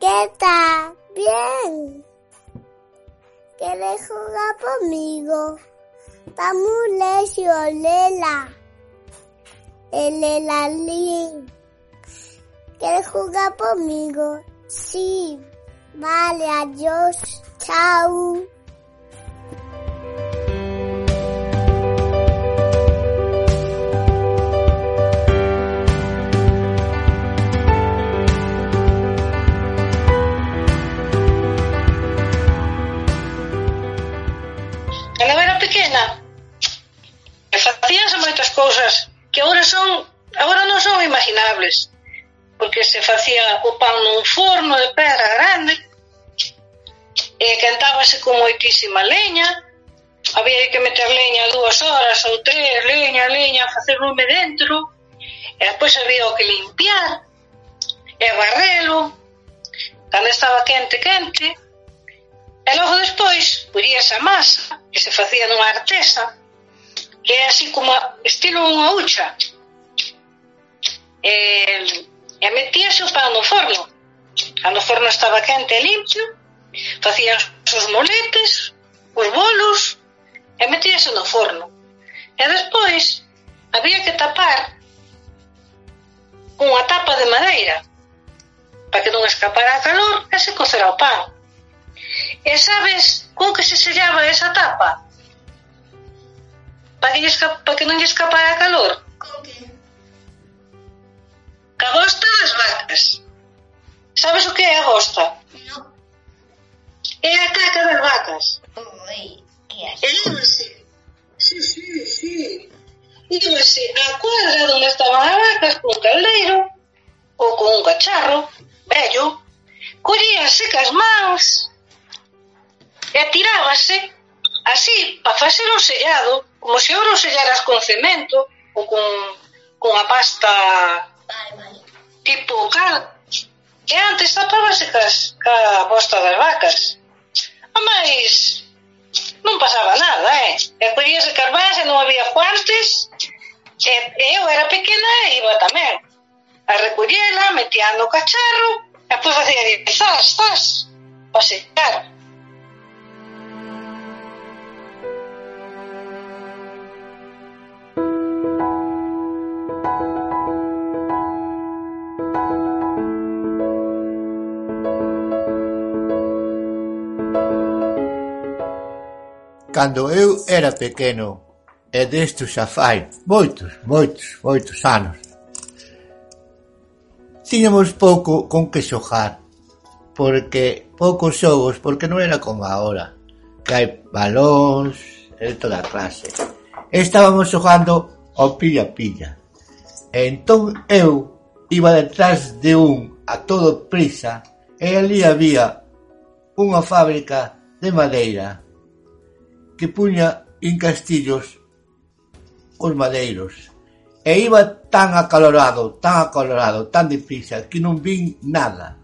¿Qué tal? Bien. ¿Quieres jugar conmigo? Está muy lejos, Lela. El Lela Lin. ¿Quieres jugar conmigo? Sí. Vale, adiós. Chao. Moitas cousas que agora son agora non son imaginables porque se facía o pan nun forno de pedra grande e quentábase con moitísima leña había que meter leña dúas horas ou tres, leña, leña, facer lume dentro e había o que limpiar e barrelo cando estaba quente, quente e logo despois puríase a masa que se facía nunha artesa que é así como estilo unha hucha. E, e metíase o pan no forno. Cando o forno estaba quente e limpio, facían os moletes, os bolos, e metíase no forno. E despois había que tapar cunha tapa de madeira para que non escapara a calor e se cocera o pan. E sabes con que se sellaba esa tapa? para que, esca, para que non lle escapara a calor. Cabosta das vacas. Sabes o que é a gosta? Non. É a caca das vacas. Ui, que asco. E líbrase. Sí, sí, sí. Líbrase a cuadra onde estaban as vacas con caldeiro ou con un cacharro vello, collíase cas mans e tirábase Así, para facer o sellado, como se ora o sellaras con cemento ou con, con a pasta tipo cal, que antes tapábase cas, ca bosta das vacas. A máis, non pasaba nada, eh? E collíase carbás e non había cuartes, e, e eu era pequena e iba tamén. A recollela, metía no cacharro, e depois facía zas, zas, para secar. cando eu era pequeno, e desto xa fai moitos, moitos, moitos anos. Tiñamos pouco con que xogar, porque poucos xogos, porque non era como agora, que hai balóns e toda clase. Estábamos xogando ao pilla-pilla. E entón eu iba detrás de un a todo prisa e ali había unha fábrica de madeira que puña en castillos os madeiros. E iba tan acalorado, tan acalorado, tan deprisa, que non vin nada.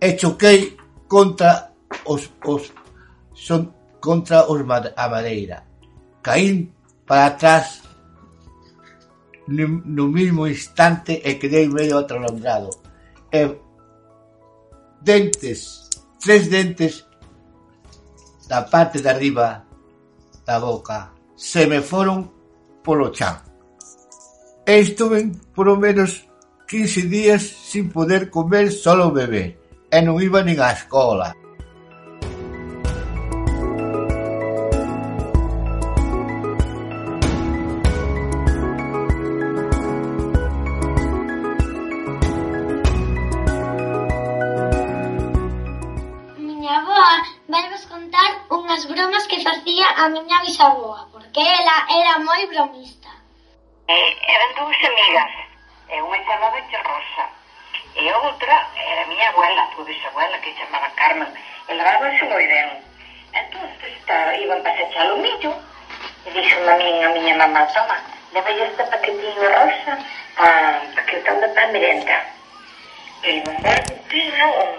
E choquei contra os, os son, contra os, a madeira. Caín para atrás no mismo instante e quedei medio atolondrado. E dentes, tres dentes da parte de arriba da boca se me foron polo chan. E estuve por lo menos 15 días sin poder comer solo bebé. e non iba nin á escola. facía a miña bisaboa, porque ela era moi bromista. Eh, eran dúas amigas, eh, e unha chamábache Rosa, e a outra era a miña abuela, a tua bisabuela, que chamaba Carmen, e levábanse moi ben. Entón, iban para sechar o millo, e dixo a min a miña mamá, toma, leva este paquetinho rosa pa, pa que tome pa merenda. E non vai un, un,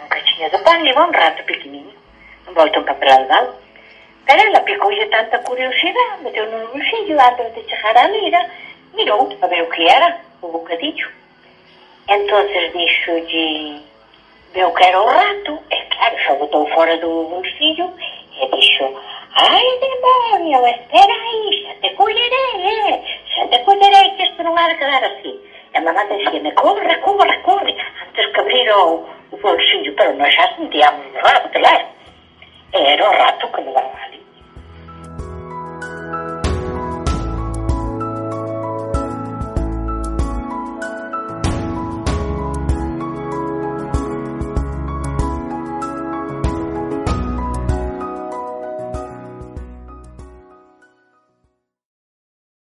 un cachiño de pan, e un rato pequenininho, voltam para Plalval. Pero ela picou-lhe tanta curiosidade, meteu no bolsillo antes de chegar a mira, mirou para oh, ver o que era, o bocadinho. Então disse de ver que era o rato, é claro, só botou fora do bolsillo e disse, ai demônio, espera aí, já te colherei, já eh, te colherei que isto não há de quedar assim. A mamãe dizia-me, corre, corre, corre, antes que abrir o, o bolsillo, pero nós já sentíamos o rato, claro. era rato que no la